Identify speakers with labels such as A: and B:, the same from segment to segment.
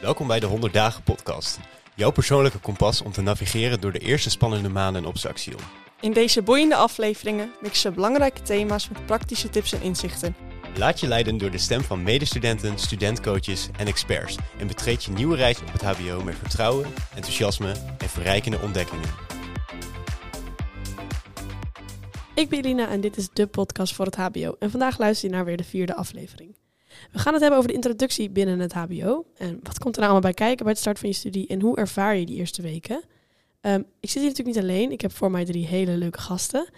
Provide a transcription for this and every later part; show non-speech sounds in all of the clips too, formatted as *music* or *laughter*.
A: Welkom bij de 100 Dagen Podcast. Jouw persoonlijke kompas om te navigeren door de eerste spannende maanden op Saxion.
B: In deze boeiende afleveringen mixen belangrijke thema's met praktische tips en inzichten.
A: Laat je leiden door de stem van medestudenten, studentcoaches en experts. En betreed je nieuwe reis op het HBO met vertrouwen, enthousiasme en verrijkende ontdekkingen.
B: Ik ben Irina en dit is de podcast voor het HBO. En vandaag luister je naar weer de vierde aflevering. We gaan het hebben over de introductie binnen het HBO. En wat komt er nou allemaal bij kijken bij het start van je studie en hoe ervaar je die eerste weken? Ehm, ik zit hier natuurlijk niet alleen. Ik heb voor mij drie hele leuke gasten.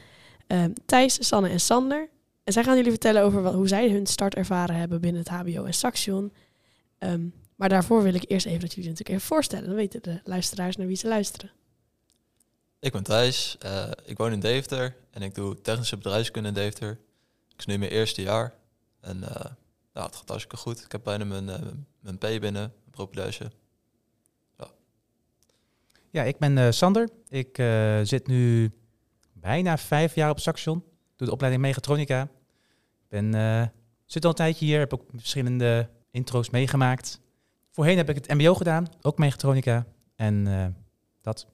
B: Um, Thijs, Sanne en Sander. En zij gaan jullie vertellen over wat, hoe zij hun start ervaren hebben binnen het HBO en Saxion. Ehm, maar daarvoor wil ik eerst even dat jullie natuurlijk even voorstellen. Dan weten de luisteraars naar wie ze luisteren.
C: Ik ben Thijs, uh, ik woon in Deventer en ik doe technische bedrijfskunde in Deventer. Ik is nu mijn eerste jaar en uh, nou, het gaat hartstikke goed. Ik heb bijna mijn, uh, mijn P binnen, mijn.
D: Ja. ja, ik ben Sander. Ik zit nu bijna vijf jaar op Saxion. Doe de opleiding Mechatronica. Ik ben, zit al een tijdje hier, heb ook verschillende intro's meegemaakt. Voorheen heb ik het mbo gedaan, ook Mechatronica. En dat...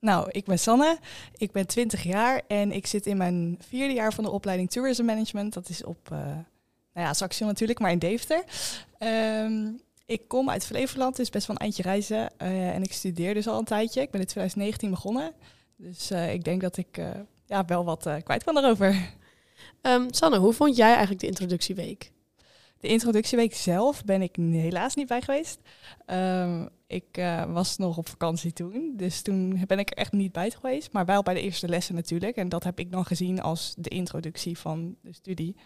E: Nou, ik ben Sanne, ik ben 20 jaar en ik zit in mijn vierde jaar van de opleiding Tourism Management. Dat is op, uh, nou ja, Saxion natuurlijk, maar in Deventer. Um, ik kom uit Flevoland, dus best wel een eindje reizen. Uh, en ik studeer dus al een tijdje. Ik ben in 2019 begonnen. Dus uh, ik denk dat ik ja, wel wat kwijt kan daarover.
B: Um, Sanne, hoe vond jij eigenlijk de introductieweek?
E: De introductieweek zelf ben ik helaas niet bij geweest. Um, ik was nog op vakantie toen, dus toen ben ik er echt niet bij geweest. Maar wel bij de eerste lessen natuurlijk. En dat heb ik dan gezien als de introductie van de studie.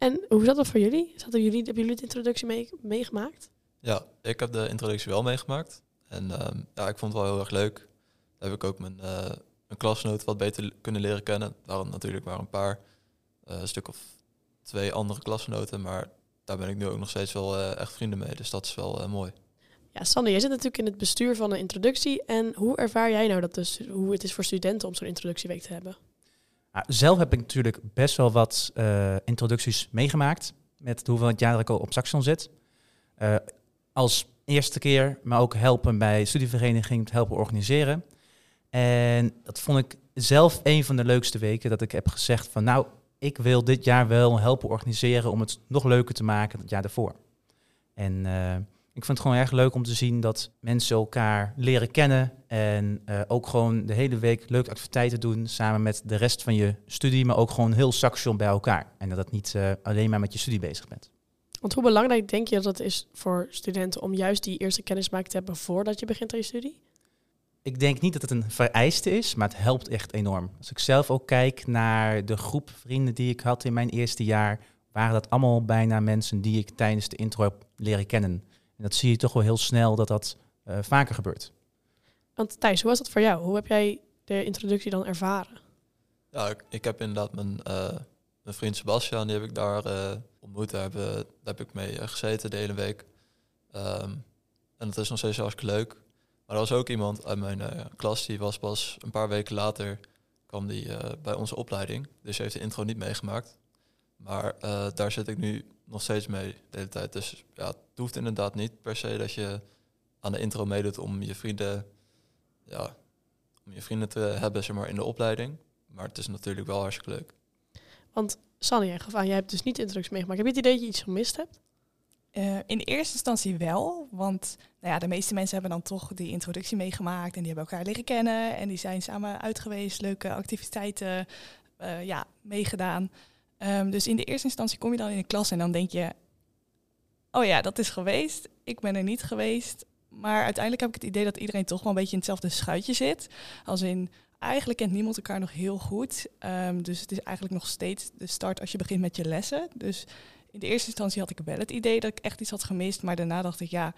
B: En hoe zat dat voor jullie? Zaten jullie hebben jullie de introductie mee, meegemaakt?
C: Ja, ik heb de introductie wel meegemaakt. En um, ja, ik vond het wel heel erg leuk. Daar heb ik ook mijn, uh, mijn klasgenoot wat beter kunnen leren kennen. Daar natuurlijk maar een paar, een stuk of twee andere klasgenoten. Maar daar ben ik nu ook nog steeds wel echt vrienden mee. Dus dat is wel mooi.
B: Ja, Sander, jij zit natuurlijk in het bestuur van een introductie. En hoe ervaar jij nou dat dus, hoe het is voor studenten om zo'n introductieweek te hebben?
D: Nou, zelf heb ik natuurlijk best wel wat uh, introducties meegemaakt. Met hoeveel het jaar dat ik al op Saxion zit. Uh, als eerste keer, maar ook helpen bij studievereniging, helpen organiseren. En dat vond ik zelf een van de leukste weken dat ik heb gezegd van nou, ik wil dit jaar wel helpen organiseren om het nog leuker te maken dan het jaar daarvoor. En uh, ik vind het gewoon erg leuk om te zien dat mensen elkaar leren kennen. En uh, ook gewoon de hele week leuke activiteiten doen samen met de rest van je studie, maar ook gewoon heel saxion bij elkaar. En dat het niet uh, alleen maar met je studie bezig bent.
B: Want hoe belangrijk denk je dat het is voor studenten om juist die eerste kennismaking te hebben voordat je begint aan je studie?
D: Ik denk niet dat het een vereiste is, maar het helpt echt enorm. Als ik zelf ook kijk naar de groep vrienden die ik had in mijn eerste jaar, waren dat allemaal bijna mensen die ik tijdens de intro heb leren kennen. En dat zie je toch wel heel snel dat dat uh, vaker gebeurt.
B: Want Thijs, hoe was dat voor jou? Hoe heb jij de introductie dan ervaren?
C: Ja, ik, ik heb inderdaad mijn, uh, mijn vriend Sebastian, die heb ik daar uh, ontmoet. Daar heb, daar heb ik mee gezeten de hele week. Um, en dat is nog steeds hartstikke leuk. Maar er was ook iemand uit mijn klas, die was pas een paar weken later, kwam die bij onze opleiding. Dus heeft de intro niet meegemaakt. Maar daar zit ik nu nog steeds mee de hele tijd. Dus ja, het hoeft inderdaad niet per se dat je aan de intro meedoet om je vrienden, ja, om je vrienden te hebben zeg maar, in de opleiding. Maar het is natuurlijk wel hartstikke leuk.
B: Want Sanne, jij gaf aan, jij hebt dus niet introductie meegemaakt. Heb je het idee dat je iets gemist hebt?
E: Uh, in eerste instantie wel, want nou ja, de meeste mensen hebben dan toch die introductie meegemaakt en die hebben elkaar leren kennen en die zijn samen uit geweest, leuke activiteiten uh, ja, meegedaan. Um, dus in de eerste instantie kom je dan in de klas en dan denk je, oh ja, dat is geweest. Ik ben er niet geweest. Maar uiteindelijk heb ik het idee dat iedereen toch wel een beetje in hetzelfde schuitje zit. Als in, eigenlijk kent niemand elkaar nog heel goed. Um, dus het is eigenlijk nog steeds de start als je begint met je lessen. Dus in de eerste instantie had ik wel het idee dat ik echt iets had gemist. Maar daarna dacht ik, ja,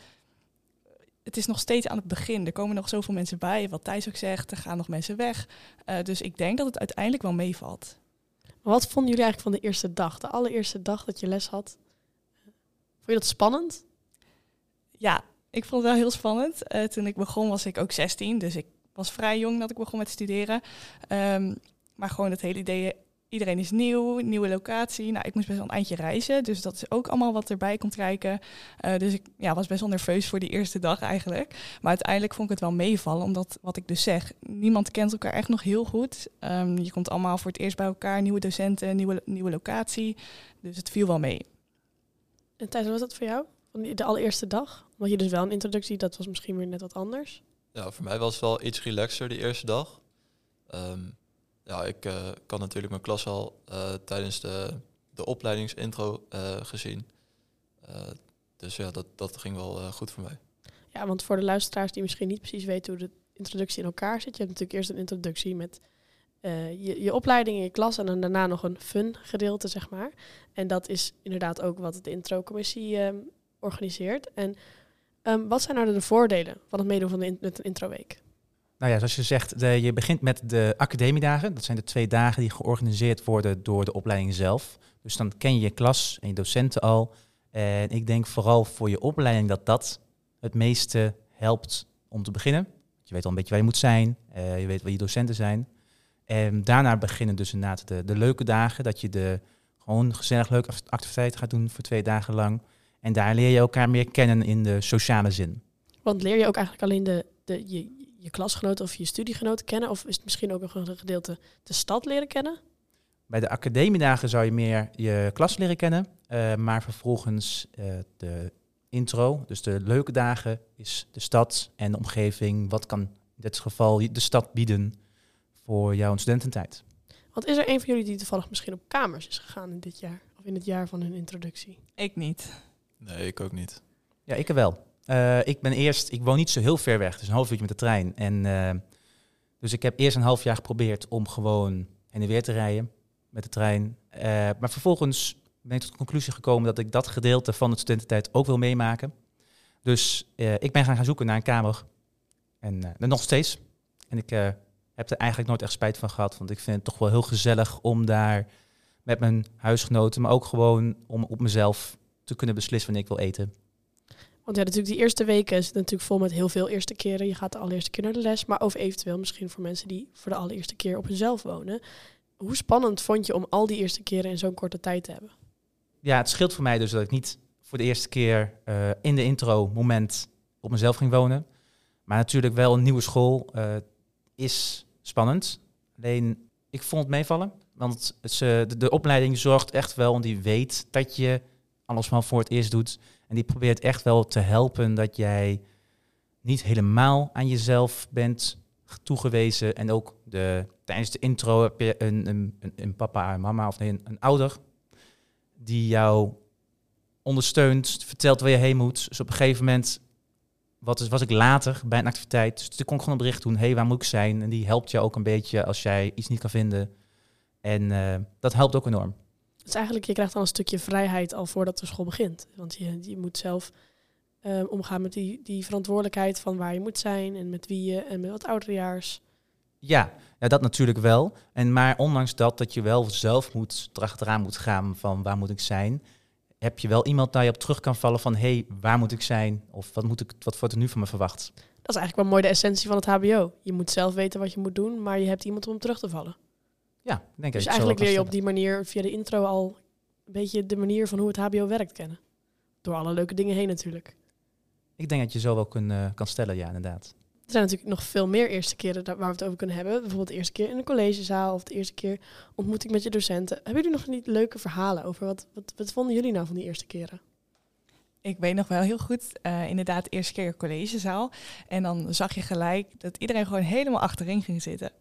E: het is nog steeds aan het begin. Er komen nog zoveel mensen bij. Wat Thijs ook zegt, er gaan nog mensen weg. Uh, dus ik denk dat het uiteindelijk wel meevalt.
B: Wat vonden jullie eigenlijk van de eerste dag? De allereerste dag dat je les had? Vond je dat spannend?
E: Ja, ik vond het wel heel spannend. Uh, toen ik begon was ik ook 16, dus ik was vrij jong dat ik begon met studeren. Um, maar gewoon het hele idee iedereen is nieuw, nieuwe locatie. Nou, ik moest best wel een eindje reizen, dus dat is ook allemaal wat erbij komt kijken. Eh, dus ik ja, was best wel nerveus voor die eerste dag eigenlijk. Maar uiteindelijk vond ik het wel meevallen, omdat wat ik dus zeg, niemand kent elkaar echt nog heel goed. Ehm, je komt allemaal voor het eerst bij elkaar, nieuwe docenten, nieuwe, nieuwe locatie. Dus het viel wel mee.
B: En Thijs, wat was dat voor jou? Van die- de allereerste dag? Want je dus wel een introductie, dat was misschien weer net wat anders.
C: Ja, voor mij was het wel iets relaxer die eerste dag. Ehm, ja, ik eh, had natuurlijk mijn klas al eh, tijdens de, de opleidingsintro eh, gezien. Dus ja, dat, dat ging wel goed voor mij.
B: Ja, want voor de luisteraars die misschien niet precies weten hoe de introductie in elkaar zit. Je hebt natuurlijk eerst een introductie met je, je opleiding in je klas en dan daarna nog een fun gedeelte, zeg maar. En dat is inderdaad ook wat de introcommissie ehm organiseert. En ehm, wat zijn nou de voordelen van het meedoen van de met een introweek?
D: Nou ja, zoals je zegt, de, je begint met de academiedagen. Dat zijn de twee dagen die georganiseerd worden door de opleiding zelf. Dus dan ken je je klas en je docenten al. En ik denk vooral voor je opleiding dat dat het meeste helpt om te beginnen. Je weet al een beetje waar je moet zijn, eh, je weet waar je docenten zijn. En daarna beginnen dus inderdaad de, de leuke dagen, dat je de gewoon gezellig leuke activiteiten gaat doen voor twee dagen lang. En daar leer je elkaar meer kennen in de sociale zin.
B: Want leer je ook eigenlijk alleen de, de, je, je klasgenoten of je studiegenoten kennen? Of is het misschien ook nog een gedeelte de stad leren kennen?
D: Bij de academiedagen zou je meer je klas leren kennen. eh, maar vervolgens eh, de intro, dus de leuke dagen, is de stad en de omgeving. Wat kan in dit geval de stad bieden voor jouw studententijd?
B: Want is er een van jullie die toevallig misschien op kamers is gegaan in dit jaar? Of in het jaar van hun introductie?
E: Ik niet.
C: Nee, ik ook niet.
D: Ja, ik er wel. Eh, ik ben eerst, ik woon niet zo heel ver weg, dus een half uurtje met de trein. En, eh, dus ik heb eerst een half jaar geprobeerd om gewoon heen en weer te rijden met de trein. Eh, maar vervolgens ben ik tot de conclusie gekomen dat ik dat gedeelte van de studententijd ook wil meemaken. Dus ik ben gaan, gaan zoeken naar een kamer. En nog steeds. En ik heb er eigenlijk nooit echt spijt van gehad, want ik vind het toch wel heel gezellig om daar met mijn huisgenoten, maar ook gewoon om op mezelf te kunnen beslissen wanneer ik wil eten.
B: Want ja, natuurlijk die eerste weken is het natuurlijk vol met heel veel eerste keren. Je gaat de allereerste keer naar de les, maar over eventueel misschien voor mensen die voor de allereerste keer op hunzelf wonen. Hoe spannend vond je om al die eerste keren in zo'n korte tijd te hebben?
D: ja, het scheelt voor mij dus dat ik niet voor de eerste keer eh, in de intro moment op mezelf ging wonen. Maar natuurlijk wel een nieuwe school eh, is spannend. Alleen ik vond het meevallen. Want de opleiding zorgt echt wel, want die weet dat je alles maar voor het eerst doet. En die probeert echt wel te helpen dat jij niet helemaal aan jezelf bent toegewezen. En ook de, tijdens de intro heb je een, een, een, papa en mama of een, een ouder die jou ondersteunt, vertelt waar je heen moet. Dus op een gegeven moment wat is, was ik later bij een activiteit. Dus ik gewoon een bericht doen, hé, hey, waar moet ik zijn? En die helpt je ook een beetje als jij iets niet kan vinden. En eh, dat helpt ook enorm.
B: Dus eigenlijk, je krijgt al een stukje vrijheid al voordat de school begint. Want je, je moet zelf eh, omgaan met die, die verantwoordelijkheid van waar je moet zijn en met wie je en met wat ouderejaars.
D: Ja, ja, dat natuurlijk wel. En maar ondanks dat, dat je wel zelf moet, erachteraan moet gaan van waar moet ik zijn, heb je wel iemand daar je op terug kan vallen van hé, hey, waar moet ik zijn? Of wat, moet ik, wat wordt er nu van me verwacht?
B: Dat is eigenlijk wel mooi de essentie van het HBO. Je moet zelf weten wat je moet doen, maar je hebt iemand om terug te vallen.
D: Ja, ik denk
B: Dus
D: dat je het
B: eigenlijk leer je op die manier via de intro al een beetje de manier van hoe het HBO werkt kennen. Door alle leuke dingen heen natuurlijk.
D: Ik denk dat je zo wel kun, eh, kan stellen, ja, inderdaad.
B: Er zijn natuurlijk nog veel meer eerste keren waar we het over kunnen hebben. Bijvoorbeeld de eerste keer in een collegezaal of de eerste keer ontmoeting met je docenten. Hebben jullie nog niet leuke verhalen over wat, wat, wat vonden jullie nou van die eerste keren?
E: Ik weet nog wel heel goed, eh, inderdaad, eerste keer collegezaal. En dan zag je gelijk dat iedereen gewoon helemaal achterin ging zitten.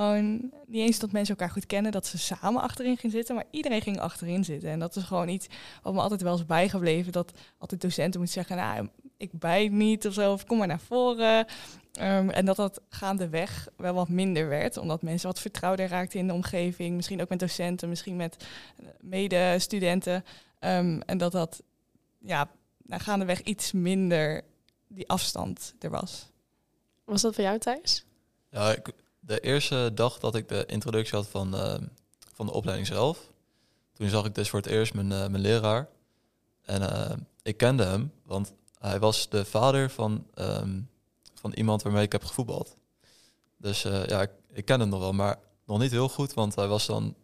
E: Gewoon niet eens dat mensen elkaar goed kennen, dat ze samen achterin gingen zitten, maar iedereen ging achterin zitten. En dat is gewoon iets wat me altijd wel is bijgebleven, dat altijd docenten moeten zeggen, nou, ik bijt niet of zo, of kom maar naar voren. Ehm, en dat dat gaandeweg wel wat minder werd, omdat mensen wat vertrouwder raakten in de omgeving. Misschien ook met docenten, misschien met eh, medestudenten. Ehm, en dat dat, ja, nou, gaandeweg iets minder die afstand er was.
B: Was dat voor jou, Thijs?
C: Ja, ik, de eerste dag dat ik de introductie had van, eh, van de opleiding zelf, toen zag ik dus voor het eerst mijn, eh, mijn leraar. En eh, ik kende hem, want hij was de vader van, ehm, van iemand waarmee ik heb gevoetbald. Dus ja, ik, ik ken hem nog wel, maar nog niet heel goed, want hij was dan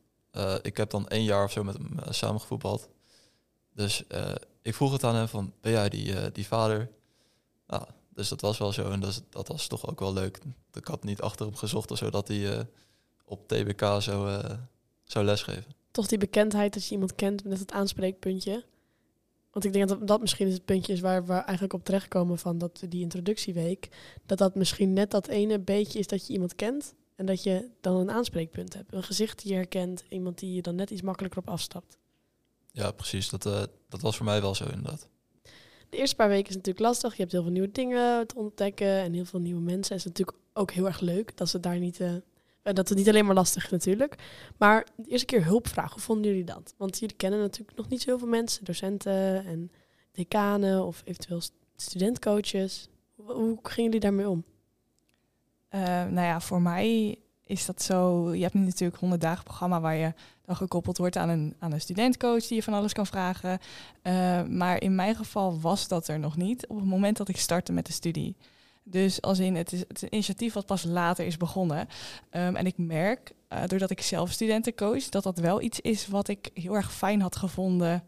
C: ik heb dan één jaar of zo met hem uh, samengevoetbald. Dus ik vroeg het aan hem van, ben jij die, die vader? Nou, dus dat was wel zo en dat, dat was toch ook wel leuk. Ik had niet achter hem gezocht of zo dat hij op TBK zou, zou lesgeven.
B: Toch die bekendheid dat je iemand kent met het aanspreekpuntje. Want ik denk dat dat misschien is het puntje is waar we eigenlijk op terechtkomen van dat die introductieweek. Dat dat misschien net dat ene beetje is dat je iemand kent. En dat je dan een aanspreekpunt hebt. Een gezicht die je herkent. Iemand die je dan net iets makkelijker op afstapt.
C: Ja, precies. Dat, uh, dat was voor mij wel zo inderdaad.
B: De eerste paar weken is natuurlijk lastig. Je hebt heel veel nieuwe dingen te ontdekken. En heel veel nieuwe mensen. Het is natuurlijk ook heel erg leuk dat ze daar niet... Uh, dat het niet alleen maar lastig is natuurlijk. Maar de eerste keer hulpvraag, hoe vonden jullie dat? Want jullie kennen natuurlijk nog niet zo heel veel mensen. Docenten en decanen of eventueel studentcoaches. Hoe, gingen jullie daarmee om?
E: Uh, nou ja, voor mij is dat zo. Je hebt nu natuurlijk 100 dagen programma waar je dan gekoppeld wordt aan een, aan een studentcoach die je van alles kan vragen. Uh, maar in mijn geval was dat er nog niet op het moment dat ik startte met de studie. Dus als in het is, het een initiatief wat pas later is begonnen. Um, en ik merk, uh, doordat ik zelf studenten coach, dat dat wel iets is wat ik heel erg fijn had gevonden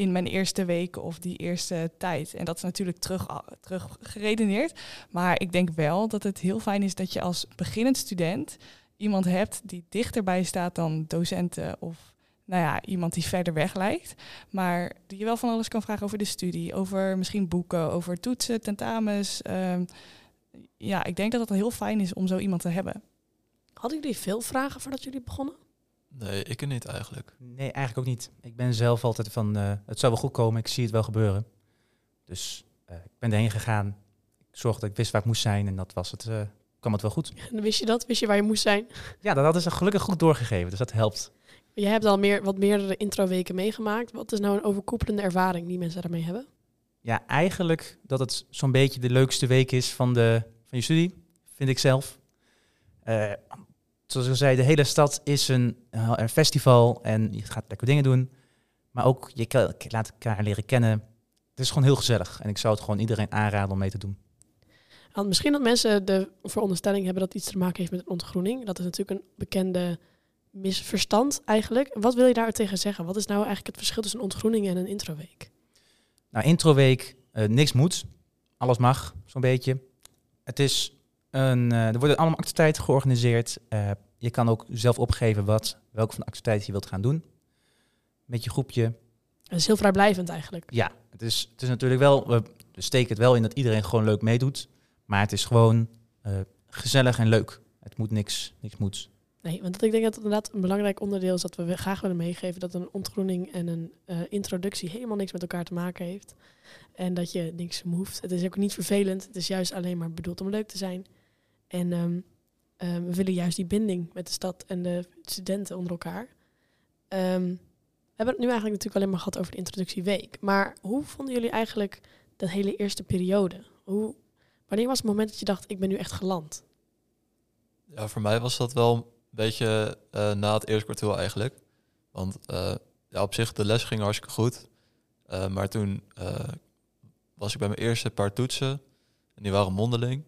E: in mijn eerste weken of die eerste tijd. En dat is natuurlijk terug, terug geredeneerd. Maar ik denk wel dat het heel fijn is dat je als beginnend student iemand hebt die dichterbij staat dan docenten of nou ja, iemand die verder weg lijkt. Maar die je wel van alles kan vragen over de studie, over misschien boeken, over toetsen, tentamens. Um, ja, ik denk dat het heel fijn is om zo iemand te hebben.
B: Hadden jullie veel vragen voordat jullie begonnen?
C: Nee, ik niet eigenlijk.
D: Nee, eigenlijk ook niet. Ik ben zelf altijd van, uh, het zou wel goed komen, ik zie het wel gebeuren. Dus uh, ik ben erheen gegaan. Ik zorgde dat ik wist waar ik moest zijn en dat was het, uh, kwam het wel goed.
B: En wist je dat? Wist je waar je moest zijn? *laughs*
D: Ja, dat hadden ze gelukkig goed doorgegeven, dus dat helpt.
B: Je hebt al meer, wat meerdere introweken meegemaakt. Wat is nou een overkoepelende ervaring die mensen daarmee hebben?
D: Ja, eigenlijk dat het zo'n beetje de leukste week is van, de, van je studie, vind ik zelf. Uh, zoals ik al zei, de hele stad is een, een festival en je gaat lekker dingen doen. Maar ook, je laat elkaar leren kennen. Het is gewoon heel gezellig en ik zou het gewoon iedereen aanraden om mee te doen.
B: Want misschien dat mensen de veronderstelling hebben dat iets te maken heeft met ontgroening. Dat is natuurlijk een bekende misverstand eigenlijk. Wat wil je daar tegen zeggen? Wat is nou eigenlijk het verschil tussen een ontgroening en een introweek?
D: Nou, introweek, uh, niks moet. Alles mag, zo'n beetje. Het is een, uh, er worden allemaal activiteiten georganiseerd. Uh, je kan ook zelf opgeven wat, welke van de activiteiten je wilt gaan doen. Met je groepje.
B: Het is heel vrijblijvend eigenlijk.
D: Ja, het is, het is natuurlijk wel, we steken het wel in dat iedereen gewoon leuk meedoet. Maar het is gewoon gezellig en leuk. Het moet niks, niks moet.
B: Nee, want ik denk dat het inderdaad een belangrijk onderdeel is dat we graag willen meegeven dat een ontgroening en een uh, introductie helemaal niks met elkaar te maken heeft. En dat je niks hoeft. Het is ook niet vervelend. Het is juist alleen maar bedoeld om leuk te zijn. En um, um, we willen juist die binding met de stad en de studenten onder elkaar. Um, we hebben het nu eigenlijk natuurlijk alleen maar gehad over de introductieweek. Maar hoe vonden jullie eigenlijk dat hele eerste periode? Hoe, wanneer was het moment dat je dacht, ik ben nu echt geland?
C: Voor mij was dat wel beetje uh, na het eerste kwartaal eigenlijk. Want uh, ja, op zich, de les ging hartstikke goed. Uh, maar toen was ik bij mijn eerste paar toetsen. En die waren mondeling.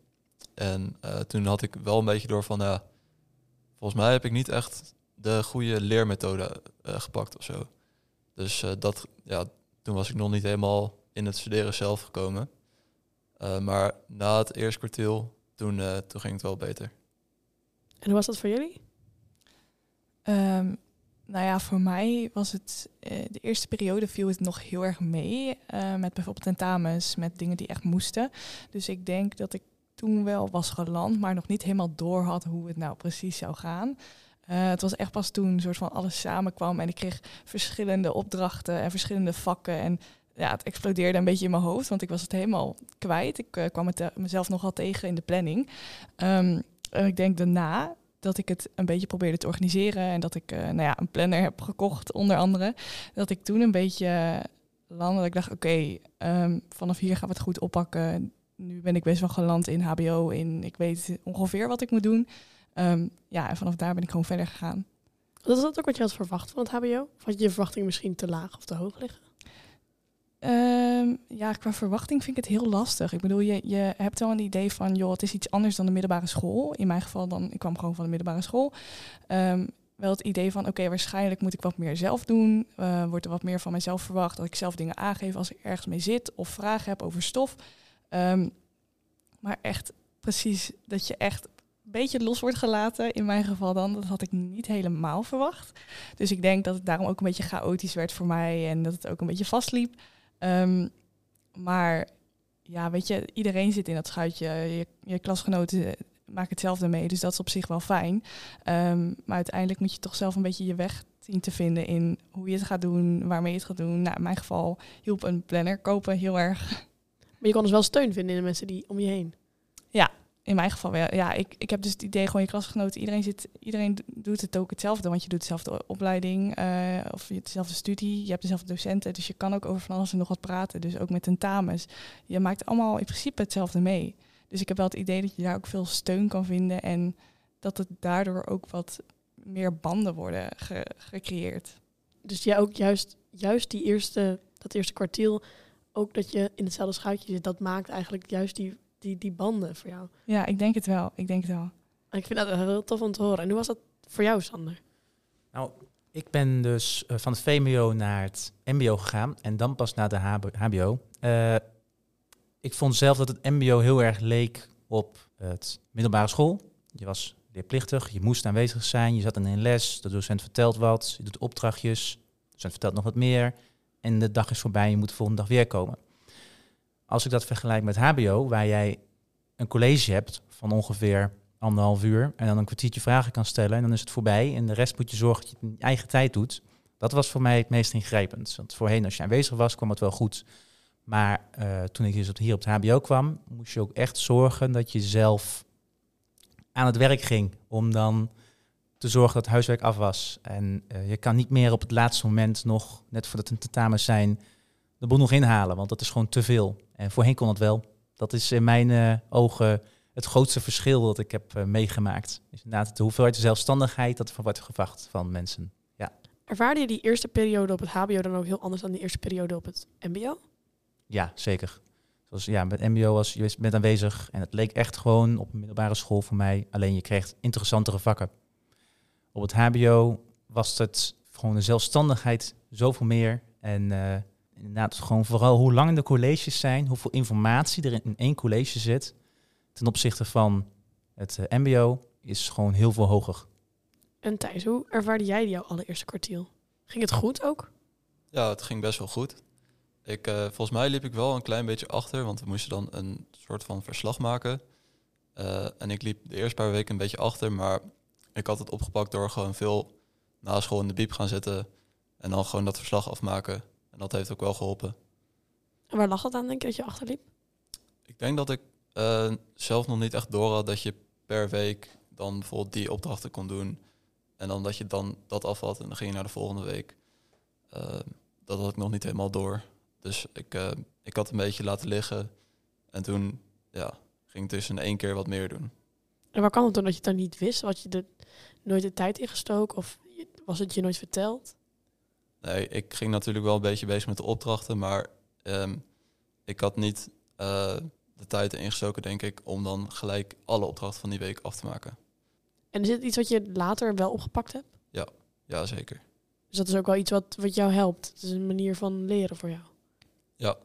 C: En toen had ik wel een beetje door van, ja, volgens mij heb ik niet echt de goede leermethode gepakt of zo. Dus dat, ja, toen was ik nog niet helemaal in het studeren zelf gekomen. maar na het eerste kwartaal, toen, toen ging het wel beter.
B: En hoe was dat voor jullie?
E: Um, nou ja, voor mij was het uh, de eerste periode viel het nog heel erg mee. Uh, met bijvoorbeeld tentamens, met dingen die echt moesten. Dus ik denk dat ik toen wel was geland, maar nog niet helemaal door had hoe het nou precies zou gaan. Uh, het was echt pas toen soort van alles samenkwam en ik kreeg verschillende opdrachten en verschillende vakken. En ja, het explodeerde een beetje in mijn hoofd, want ik was het helemaal kwijt. Ik kwam het mezelf nogal tegen in de planning. Um, en ik denk daarna dat ik het een beetje probeerde te organiseren en dat ik uh, nou ja, een planner heb gekocht, onder andere. Dat ik toen een beetje landde. Dat ik dacht, oké, um, vanaf hier gaan we het goed oppakken. Nu ben ik best wel geland in HBO. In, ik weet ongeveer wat ik moet doen. Um, ja, en vanaf daar ben ik gewoon verder gegaan.
B: Was dat ook wat je had verwacht van het HBO? Of had je je verwachting misschien te laag of te hoog liggen?
E: Um, ja, qua verwachting vind ik het heel lastig. Ik bedoel, je, je hebt wel een idee van, joh, het is iets anders dan de middelbare school. In mijn geval dan, ik kwam gewoon van de middelbare school. Um, wel het idee van, oké, waarschijnlijk moet ik wat meer zelf doen. Uh, wordt er wat meer van mezelf verwacht dat ik zelf dingen aangeef als ik ergens mee zit of vragen heb over stof. Um, maar echt precies dat je echt een beetje los wordt gelaten. In mijn geval dan, dat had ik niet helemaal verwacht. Dus ik denk dat het daarom ook een beetje chaotisch werd voor mij en dat het ook een beetje vastliep. Um, maar ja, weet je, iedereen zit in dat schuitje. Je, je klasgenoten maken hetzelfde mee, dus dat is op zich wel fijn. Um, maar uiteindelijk moet je toch zelf een beetje je weg zien te vinden in hoe je het gaat doen, waarmee je het gaat doen. Nou, in mijn geval hielp een planner kopen heel erg.
B: Maar je kon dus wel steun vinden in de mensen die om je heen.
E: Ja, in mijn geval wel. Ja, ik, ik heb dus het idee, gewoon je klasgenoten, iedereen, zit, iedereen doet het ook hetzelfde. Want je doet dezelfde opleiding uh, of je dezelfde studie, je hebt dezelfde docenten. Dus je kan ook over van alles en nog wat praten. Dus ook met tentamens. Je maakt allemaal in principe hetzelfde mee. Dus ik heb wel het idee dat je daar ook veel steun kan vinden. En dat het daardoor ook wat meer banden worden gecreëerd.
B: Dus ja, ook juist, juist die eerste, dat eerste kwartiel, ook dat je in hetzelfde schuitje zit, dat maakt eigenlijk juist die die, die banden voor jou?
E: Ja, ik denk het wel. Ik denk het wel.
B: ik vind dat heel tof om te horen. En hoe was dat voor jou, Sander?
D: Nou, ik ben dus uh, van het VMBO naar het MBO gegaan en dan pas naar de HBO. Uh, eh, ik vond zelf dat het MBO heel erg leek op het middelbare school. Je was leerplichtig, je moest aanwezig zijn, je zat in een les, de docent vertelt wat, je doet opdrachtjes, de docent vertelt nog wat meer en de dag is voorbij, je moet de volgende dag weer komen. Als ik dat vergelijk met HBO, waar jij een college hebt van ongeveer anderhalf uur en dan een kwartiertje vragen kan stellen en dan is het voorbij en de rest moet je zorgen dat je het in eigen tijd doet. Dat was voor mij het meest ingrijpend. Want voorheen als je aanwezig was, kwam het wel goed. Maar uh, toen ik dus hier op het HBO kwam, moest je ook echt zorgen dat je zelf aan het werk ging om dan te zorgen dat het huiswerk af was. En uh, je kan niet meer op het laatste moment nog, net voordat een tentamen zijn, de boel nog inhalen, want dat is gewoon te veel. En voorheen kon het wel. Dat is in mijn uh, ogen het grootste verschil dat ik heb uh, meegemaakt. Is inderdaad de hoeveelheid zelfstandigheid dat er wordt gevraagd van mensen. Ja.
B: Ervaarde je die eerste periode op het HBO dan ook heel anders dan de eerste periode op het MBO?
D: Ja, zeker. Zoals ja, met MBO was je bent aanwezig en het leek echt gewoon op een middelbare school voor mij. Alleen je kreeg interessantere vakken. Op het HBO was het gewoon de zelfstandigheid zoveel meer. En uh, inderdaad gewoon vooral hoe lang de colleges zijn, hoeveel informatie er in één college zit ten opzichte van het uh, MBO is gewoon heel veel hoger.
B: En Thijs, hoe ervaarde jij jouw allereerste kwartiel? Ging het goed ook?
C: Ja, het ging best wel goed. Ik, uh, volgens mij liep ik wel een klein beetje achter, want we moesten dan een soort van verslag maken. Uh, en ik liep de eerste paar weken een beetje achter, maar ik had het opgepakt door gewoon veel na school in de biep gaan zitten en dan gewoon dat verslag afmaken. En dat heeft ook wel geholpen.
B: En waar lag het aan, denk je, dat je achterliep?
C: Ik denk dat ik uh, zelf nog niet echt door had dat je per week dan bijvoorbeeld die opdrachten kon doen. En dan dat je dan dat afvalt en dan ging je naar de volgende week. Uh, dat had ik nog niet helemaal door. Dus ik, uh, ik had een beetje laten liggen. En toen ja, ging ik dus in één keer wat meer doen.
B: En waar kan het dan dat je het dan niet wist? Had je er nooit de tijd in gestoken? Of was het je nooit verteld?
C: Nee, ik ging natuurlijk wel een beetje bezig met de opdrachten, maar um, ik had niet uh, de tijd ingestoken, denk ik, om dan gelijk alle opdrachten van die week af te maken.
B: En is het iets wat je later wel opgepakt hebt?
C: Ja, ja zeker.
B: Dus dat is ook wel iets wat, wat jou helpt. Het is een manier van leren voor jou.
C: Ja.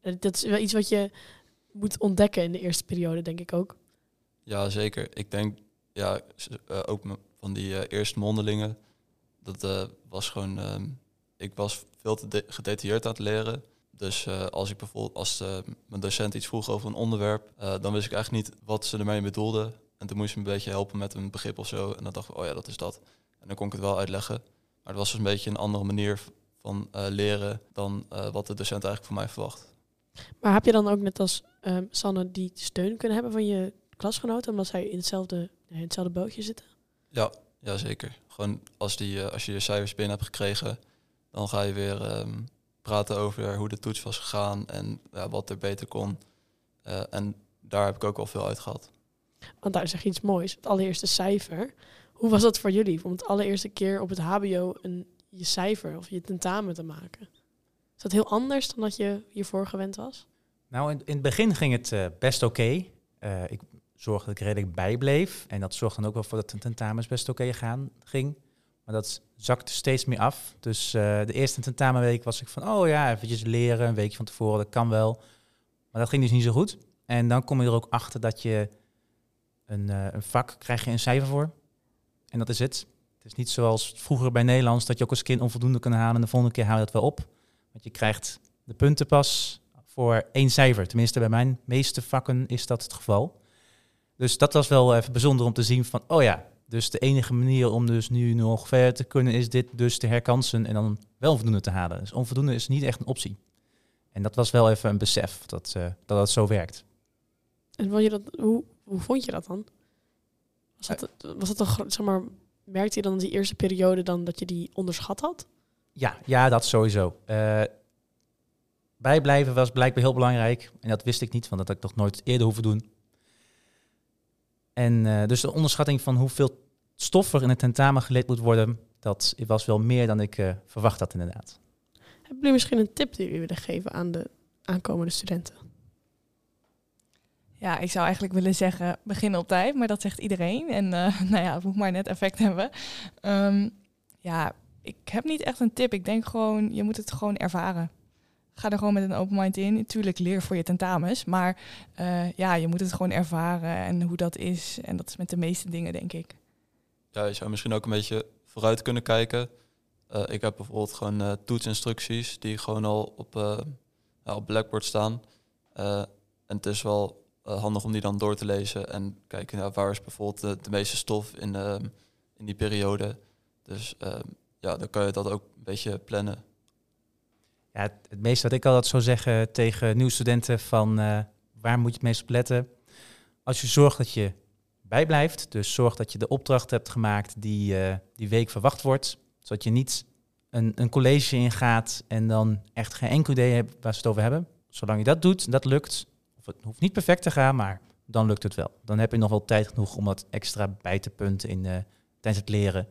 B: En dat is wel iets wat je moet ontdekken in de eerste periode, denk ik ook.
C: Ja, zeker. Ik denk, ja, uh, ook van die uh, eerste mondelingen dat uh, was gewoon. Uh, ik was veel te gedetailleerd aan het leren. Dus als ik bijvoorbeeld als mijn docent iets vroeg over een onderwerp, dan wist ik eigenlijk niet wat ze ermee bedoelden. En toen moest ze me een beetje helpen met een begrip of zo. En dan dacht ik, oh ja, dat is dat. En dan kon ik het wel uitleggen. Maar het was dus een beetje een andere manier van leren dan wat de docent eigenlijk van mij verwacht.
B: Maar heb je dan ook net als ehm, Sanne die steun kunnen hebben van je klasgenoten, omdat zij in hetzelfde, in hetzelfde bootje zitten?
C: Ja, ja, zeker. Gewoon als, die, uh, als je je cijfers binnen hebt gekregen, dan ga je weer um, praten over hoe de toets was gegaan en ja, wat er beter kon. Uh, en daar heb ik ook wel veel uit gehad.
B: Want daar zeg je iets moois. Het allereerste cijfer. Hoe was dat voor jullie? Om het allereerste keer op het HBO een, je cijfer of je tentamen te maken? Is dat heel anders dan dat je hiervoor gewend was?
D: Nou, in, in het begin ging het uh, best oké. Okay. ik zorgde dat ik redelijk bijbleef. En dat zorgde dan ook wel voor dat de tentamens best oké gaan ging. Maar dat zakte steeds meer af. Dus eh, de eerste tentamenweek was ik van, oh ja, eventjes leren, een weekje van tevoren, dat kan wel. Maar dat ging dus niet zo goed. En dan kom je er ook achter dat je een, eh, een vak krijg je een cijfer voor. En dat is het. Het is niet zoals vroeger bij Nederlands dat je ook als kind onvoldoende kan halen en de volgende keer haal je dat wel op. Want je krijgt de punten pas voor één cijfer. Tenminste, bij mijn meeste vakken is dat het geval. Dus dat was wel even bijzonder om te zien van, oh ja, dus de enige manier om dus nu nog verder te kunnen is dit dus te herkansen en dan wel voldoende te halen. Dus onvoldoende is niet echt een optie. En dat was wel even een besef dat, uh, dat het zo werkt.
B: En vond je dat, hoe, hoe vond je dat dan? Was dat, was dat toch, zeg maar, merkte je dan die eerste periode dan dat je die onderschat had?
D: Ja, ja dat sowieso. Uh, bijblijven was blijkbaar heel belangrijk. En dat wist ik niet, want dat had ik toch nooit eerder hoeven doen. En uh, dus de onderschatting van hoeveel stof er in het tentamen geleerd moet worden, dat was wel meer dan ik uh, verwacht had inderdaad.
B: Hebben jullie misschien een tip die jullie willen geven aan de aankomende studenten?
E: Ja, ik zou eigenlijk willen zeggen, begin op tijd, maar dat zegt iedereen. En uh, *laughs* nou ja, het moet maar net effect hebben. Um, ja, ik heb niet echt een tip. Ik denk gewoon, je moet het gewoon ervaren. Ga er gewoon met een open mind in. Natuurlijk leer voor je tentamens, maar uh, ja, je moet het gewoon ervaren en hoe dat is. En dat is met de meeste dingen, denk ik.
C: Ja, je zou misschien ook een beetje vooruit kunnen kijken. Uh, ik heb bijvoorbeeld gewoon uh, toetsinstructies die gewoon al op, op Blackboard staan. en het is wel handig om die dan door te lezen en kijken naar waar is bijvoorbeeld de, de meeste stof in, in die periode. Dus ja, dan kan je dat ook een beetje plannen.
D: Het, meeste wat ik altijd zou zeggen tegen nieuwe studenten van waar moet je het meest op letten? Als je zorgt dat je bijblijft, dus zorg dat je de opdracht hebt gemaakt die die week verwacht wordt, zodat je niet een, een college ingaat en dan echt geen enkel idee hebt waar ze het over hebben. Zolang je dat doet, dat lukt, het hoeft niet perfect te gaan, maar dan lukt het wel. Dan heb je nog wel tijd genoeg om dat extra bij te punten in, uh, tijdens het leren.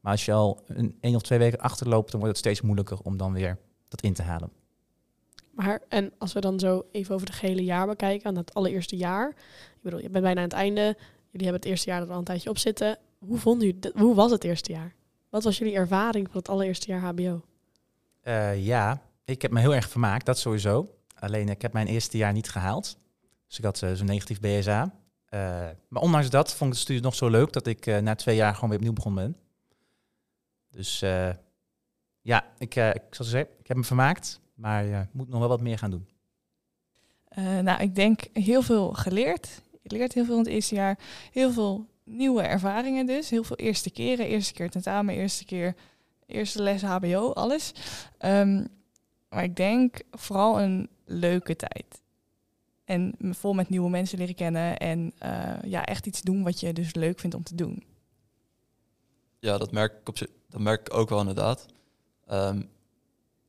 D: Maar als je al een één of twee weken achterloopt, dan wordt het steeds moeilijker om dan weer dat in te halen.
B: Maar en als we dan zo even over het gehele jaar bekijken, aan het allereerste jaar. Ik bedoel, je bent bijna aan het einde. Jullie hebben het eerste jaar er al een tijdje op zitten. Hoe vonden jullie, hoe was het eerste jaar? Wat was jullie ervaring van het allereerste jaar HBO?
D: Uh, ja, ik heb me heel erg vermaakt, dat sowieso. Alleen ik heb mijn eerste jaar niet gehaald. Dus ik had uh, zo'n negatief BSA. Uh, maar ondanks dat vond ik de studie nog zo leuk dat ik na twee jaar gewoon weer opnieuw begonnen ben. Dus ja, ik, ik zal zeggen, ik heb me vermaakt, maar ik moet nog wel wat meer gaan doen.
E: nou, ik denk heel veel geleerd. Je leert heel veel in het eerste jaar. Heel veel nieuwe ervaringen dus. Heel veel eerste keren. Eerste keer tentamen, eerste keer eerste les HBO, alles. Um, maar ik denk vooral een leuke tijd. En vol met nieuwe mensen leren kennen en uh, ja, echt iets doen wat je dus leuk vindt om te doen.
C: Ja, dat merk ik, op dat merk ik ook wel inderdaad. Um,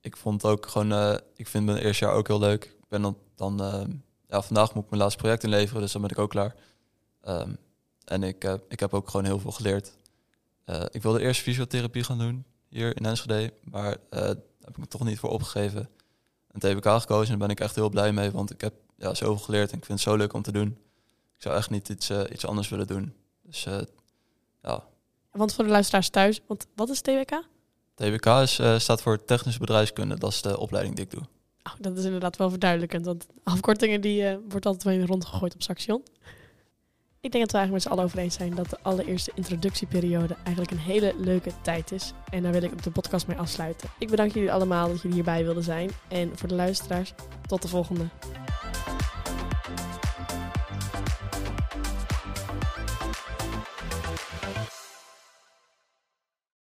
C: ik vond ook gewoon, uh, ik vind mijn eerste jaar ook heel leuk. Ik ben dan, dan uh, ja, vandaag moet ik mijn laatste project inleveren, dus dan ben ik ook klaar. Um, en ik, uh, ik heb ook gewoon heel veel geleerd. ik wilde eerst fysiotherapie gaan doen hier in Enschede, maar daar heb ik me toch niet voor opgegeven. En TBK gekozen en daar ben ik echt heel blij mee, want ik heb ja, zoveel geleerd en ik vind het zo leuk om te doen. Ik zou echt niet iets, iets anders willen doen. Dus ja.
B: Want voor de luisteraars thuis, want wat is TWK?
C: TBK uh, staat voor Technische Bedrijfskunde. Dat is de opleiding die ik doe.
B: Oh, dat is inderdaad wel verduidelijkend, want afkortingen die wordt altijd wel rondgegooid op Saxion. Ik denk dat we eigenlijk met z'n allen over eens zijn dat de allereerste introductieperiode eigenlijk een hele leuke tijd is. En daar wil ik de podcast mee afsluiten. Ik bedank jullie allemaal dat jullie hierbij wilden zijn. En voor de luisteraars, tot de volgende.